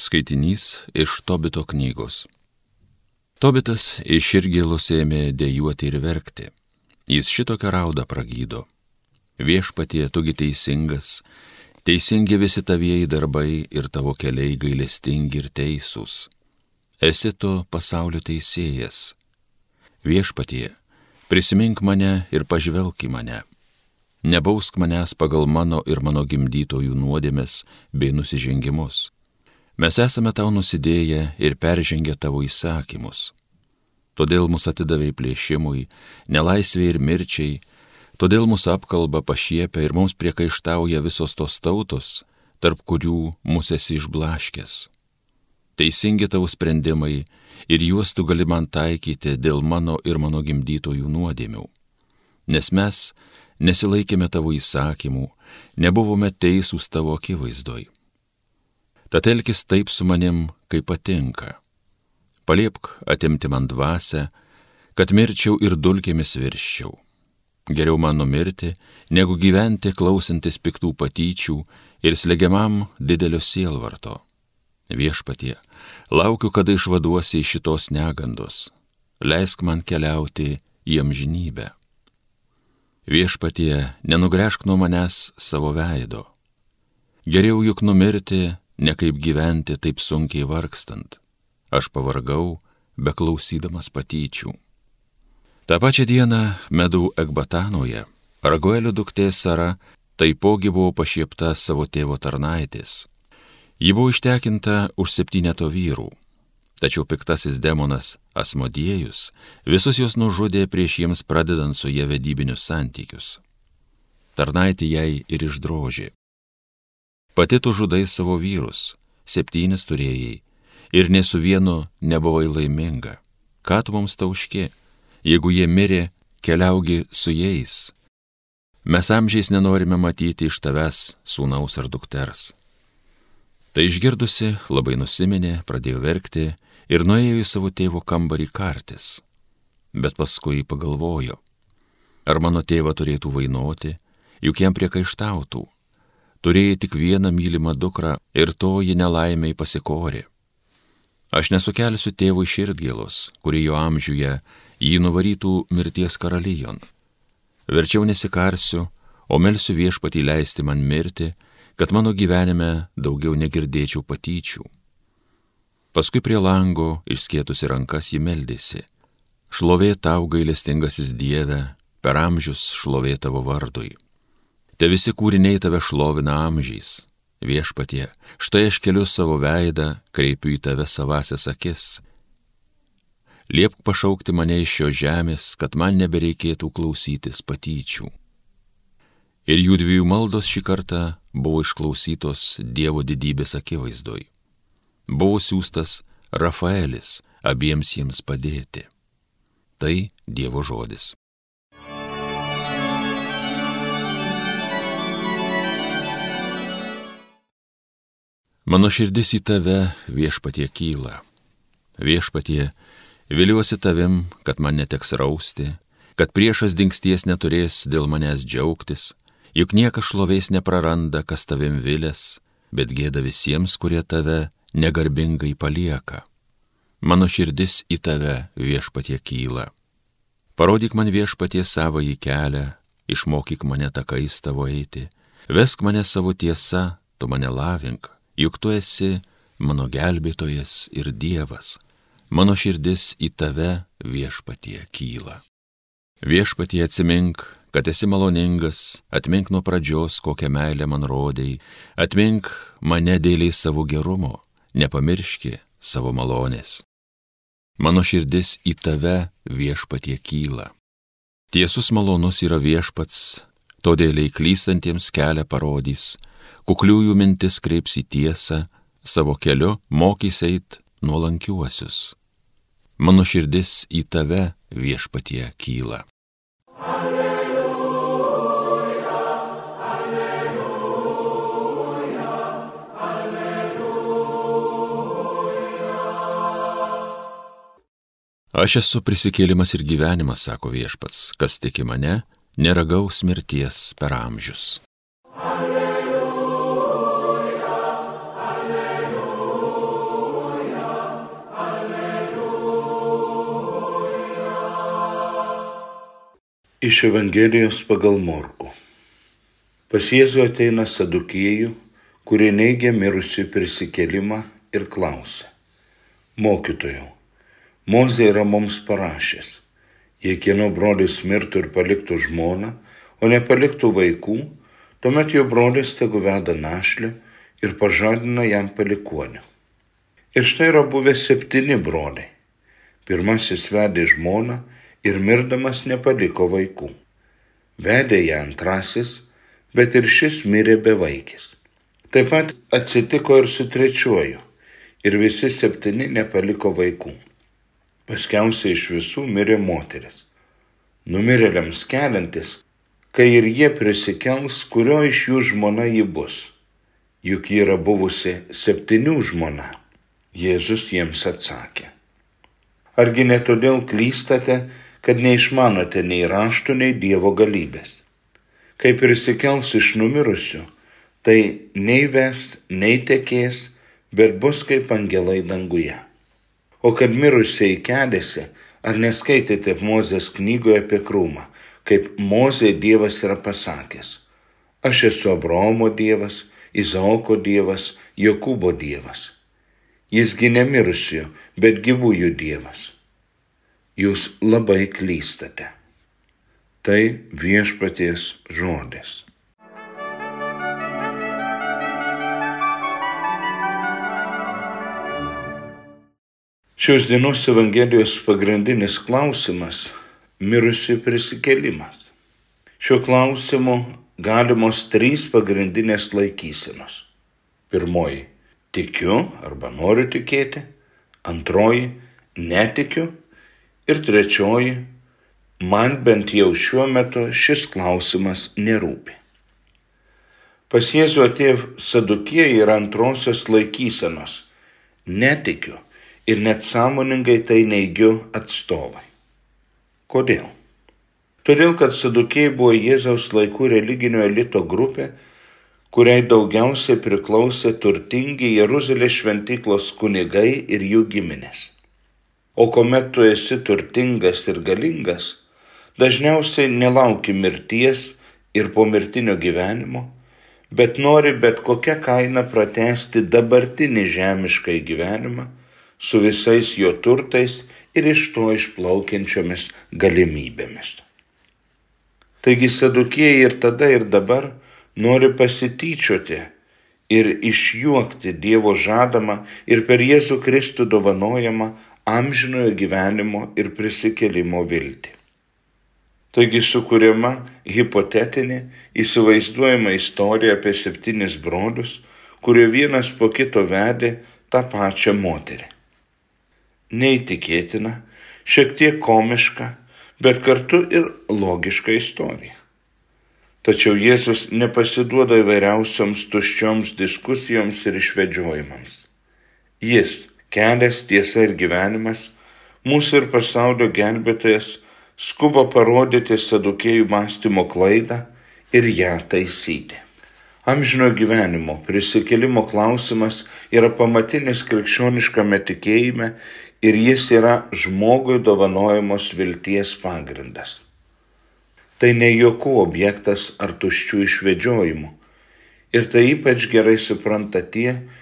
Skaitinys iš Tobito knygos. Tobitas iš širgėlos ėmė dėjuoti ir verkti. Jis šitokią raudą pragydo. Viešpatie, tugi teisingas, teisingi visi tavieji darbai ir tavo keliai gailestingi ir teisūs. Esi tu pasaulio teisėjas. Viešpatie, prisimink mane ir pažvelk į mane. Nebausk manęs pagal mano ir mano gimdytojų nuodėmes bei nusižengimus Mes esame tau nusidėję ir peržengę tavo įsakymus. Todėl mus atidavai plėšimui, nelaisvė ir mirčiai, todėl mus apkalba pašiepia ir mums priekaištauja visos tos tautos, tarp kurių mus esi išblaškęs. Teisingi tavo sprendimai ir juos tu gali man taikyti dėl mano ir mano gimdytojų nuodėmių. Nes mes nesilaikėme tavo įsakymų, nebuvome teisūs tavo akivaizdoj. Tad elkis taip su manim, kaip patinka. Paliepk atimti man dvasę, kad mirčiau ir dulkėmis virščiau. Geriau man numirti, negu gyventi klausantis piktų patyčių ir slegiamam didelio sielvarto. Viešpatie, laukiu, kada išvaduosi iš šitos negandos. Leisk man keliauti į amžinybę. Viešpatie, nenugręžk nuo manęs savo veido. Geriau juk numirti, ne kaip gyventi taip sunkiai vargstant. Aš pavargau, beklausydamas patyčių. Ta pačia diena medų Ekbatanoje Raguelio duktė Sara taipogi buvo pašiepta savo tėvo tarnaitės. Ji buvo ištekinta už septyneto vyrų. Tačiau piktasis demonas Asmodiejus visus juos nužudė prieš jiems pradedant su jie vedybinius santykius. Tarnaitė jai ir išdrožė. Pati tu žudai savo vyrus, septynis turėjai, ir ne su vienu nebuvai laiminga. Ką tu mums tauški, jeigu jie mirė, keliaugi su jais. Mes amžiais nenorime matyti iš tavęs sūnaus ar dukters. Tai išgirdusi, labai nusiminė, pradėjo verkti ir nuėjo į savo tėvo kambarį kartis. Bet paskui pagalvojo, ar mano tėvą turėtų vainuoti, juk jam priekaištautų turėjai tik vieną mylimą dukrą ir toji nelaimiai pasikorė. Aš nesukelsiu tėvui širdgėlos, kuri jo amžiuje jį nuvarytų mirties karalijon. Verčiau nesikarsiu, o melsiu viešpatį leisti man mirti, kad mano gyvenime daugiau negirdėčiau patyčių. Paskui prie lango išskėtusi rankas jį meldėsi. Šlovė tau gailestingasis Dieve, per amžius šlovė tavo vardui. Te visi kūriniai tave šlovina amžiais. Viešpatie, štai aš keliu savo veidą, kreipiu į tave savasias akis. Liepk pašaukti mane iš šio žemės, kad man nebereikėtų klausytis patyčių. Ir jų dviejų maldos šį kartą buvo išklausytos Dievo didybės akivaizdoj. Buvo siūstas Rafaelis abiems jiems padėti. Tai Dievo žodis. Mano širdis į tave viešpatie kyla. Viešpatie, viliuosi tavim, kad man neteks rausti, kad priešas dingsties neturės dėl manęs džiaugtis, juk niekas šlovės nepraranda, kas tavim vilės, bet gėda visiems, kurie tave negarbingai palieka. Mano širdis į tave viešpatie kyla. Parodyk man viešpatie savo į kelią, išmokyk mane takais tavo eiti, vesk mane savo tiesa, tu mane lavink juk tu esi mano gelbėtojas ir Dievas, mano širdis į tave viešpatie kyla. Viešpatie atsimink, kad esi maloningas, atmink nuo pradžios, kokią meilę man rodėjai, atmink mane dėliai savo gerumo, nepamirški savo malonės. Mano širdis į tave viešpatie kyla. Tiesus malonus yra viešpats, todėl įklystantiems kelią parodys, kukliųjų mintis kreips į tiesą, savo keliu mokys eit nuolankiuosius. Mano širdis į tave viešpatie kyla. Alleluja, alleluja, alleluja. Aš esu prisikėlimas ir gyvenimas, sako viešpats, kas tiki mane, neragaus mirties per amžius. Alleluja. Iš Evangelijos pagal Morku. Pas Jėzų ateina sadukėjų, kurie neigia mirusių prisikelimą ir klausia. Mokytojau, Mozė yra mums parašęs, jei kieno brolis mirtų ir paliktų žmoną, o nepaliktų vaikų, tuomet jo brolis tegu veda našlę ir pažadina jam palikuonių. Ir štai yra buvę septyni broliai. Pirmasis vedė žmoną, ir mirdamas nepaliko vaikų. Vedė ją antrasis, bet ir šis mirė be vaikis. Taip pat atsitiko ir su trečiuoju, ir visi septyni nepaliko vaikų. Paskiausiai iš visų mirė moteris. Numirėliams keliantis, kai ir jie prisikels, kurio iš jų žmona ji bus. Juk ji yra buvusi septynių žmona. Jėzus jiems atsakė. Argi ne todėl klystate, kad neišmanote nei raštų, nei Dievo galybės. Kai prisikels iš numirusių, tai nei ves, nei tekės, bet bus kaip angelai danguje. O kad mirusiai keliasi, ar neskaitėte Mozės knygoje apie krūmą, kaip Mozė Dievas yra pasakęs. Aš esu Abraomo Dievas, Izaoko Dievas, Jokūbo Dievas. Jisgi nemirusių, bet gyvųjų Dievas jūs labai klystate. Tai viešpaties žodis. Šios dienos Evangelijos pagrindinis klausimas - mirusių prisikelimas. Šiuo klausimu galimos trys pagrindinės laikysenos. Pirmoji - tikiu arba noriu tikėti. Antroji - netikiu Ir trečioji, man bent jau šiuo metu šis klausimas nerūpi. Pas Jėzų atėjo sadukieji ir antrosios laikysenos. Netikiu ir net sąmoningai tai neigiu atstovai. Kodėl? Todėl, kad sadukėjai buvo Jėzaus laikų religinio elito grupė, kuriai daugiausiai priklausė turtingi Jeruzalės šventyklos kunigai ir jų giminės. O kuomet tu esi turtingas ir galingas, dažniausiai nelauki mirties ir pomirtinio gyvenimo, bet nori bet kokią kainą pratesti dabartinį žemišką gyvenimą su visais jo turtais ir iš to išplaukiančiomis galimybėmis. Taigi sadukėjai ir tada ir dabar nori pasityčioti ir išjuokti Dievo žadamą ir per Jėzų Kristų dovanojamą amžinojo gyvenimo ir prisikelimo viltį. Taigi sukūrima hipotetinė, įsivaizduojama istorija apie septynis brolius, kurie vienas po kito vedė tą pačią moterį. Neįtikėtina, šiek tiek komiška, bet kartu ir logiška istorija. Tačiau Jėzus nepasiduoda įvairiausioms tuščioms diskusijoms ir išvedžiojimams. Jis kelias, tiesa ir gyvenimas, mūsų ir pasaulio gelbėtojas skuba parodyti sadukėjų mąstymo klaidą ir ją taisyti. Amžino gyvenimo prisikėlimo klausimas yra pamatinis krikščioniškame tikėjime ir jis yra žmogui dovanojamos vilties pagrindas. Tai ne jokų objektas ar tuščių išvedžiojimų. Ir tai ypač gerai supranta tie, kurie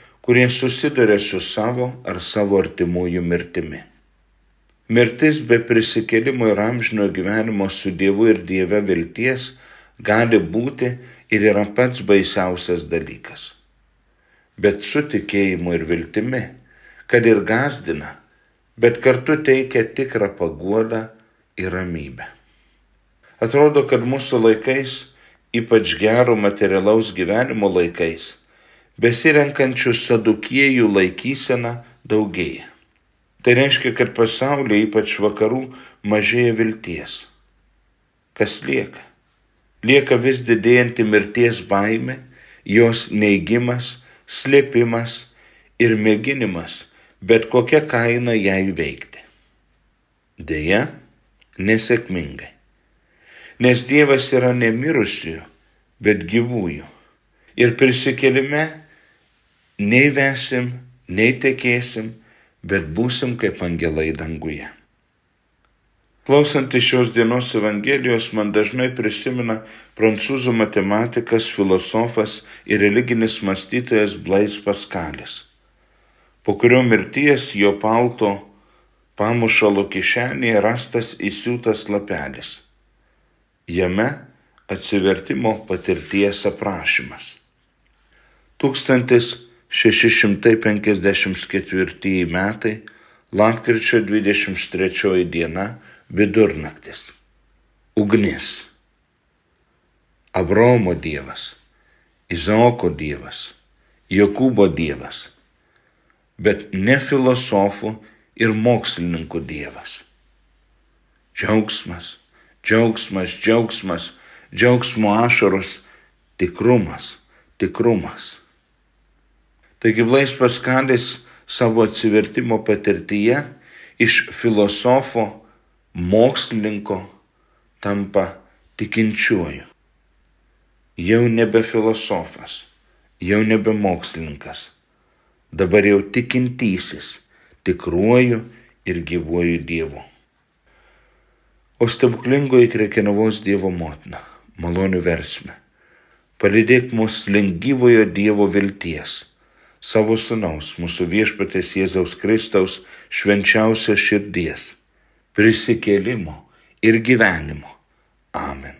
susiduria su savo ar savo artimųjų mirtimi. Mirtis be prisikėlimo ir amžino gyvenimo su Dievu ir Dieve vilties gali būti ir yra pats baisiausias dalykas. Bet su tikėjimu ir viltimi, kad ir gazdina, bet kartu teikia tikrą paguodą ir ramybę. Atrodo, kad mūsų laikais, ypač gero materialaus gyvenimo laikais, besirenkančių sadukiejų laikysena daugėja. Tai reiškia, kad pasaulyje, ypač vakarų, mažėja vilties. Kas lieka? Lieka vis didėjanti mirties baime, jos neigimas, slėpimas ir mėginimas bet kokią kainą ją įveikti. Deja, nesėkmingai. Nes Dievas yra nemirusiųjų, bet gyvųjų. Ir prisikelime nei vesim, nei tekėsim, bet būsim kaip angelai danguje. Klausant iš šios dienos Evangelijos, man dažnai prisimena prancūzų matematikas, filosofas ir religinis mąstytojas Blais Paskalis, po kurio mirties jo palto pamušalo kišenėje rastas įsiūtas lapelis. Jame atsivertimo patirties aprašymas. 1654 metai, lapkričio 23 diena, vidurnaktis. Ugnis. Abromo dievas, Izaoko dievas, Jokūbo dievas, bet ne filosofų ir mokslininkų dievas. Džiaugsmas, džiaugsmas, džiaugsmas, džiaugsmo ašaros, tikrumas, tikrumas. Taigi Blais Paskalis savo atsivertimo patirtyje iš filosofo, mokslininko tampa tikinčiuoju. Jau nebe filosofas, jau nebe mokslininkas, dabar jau tikintysis tikruoju ir gyvuoju Dievu. O stebuklingoji Krekenavos Dievo motina, malonių versme, palidėk mus link gyvojo Dievo vilties, savo sunaus, mūsų viešpatės Jėzaus Kristaus švenčiausios širdies, prisikėlimo ir gyvenimo. Amen.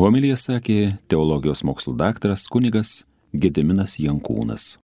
Homilija sakė teologijos mokslų daktaras kunigas Gediminas Jankūnas.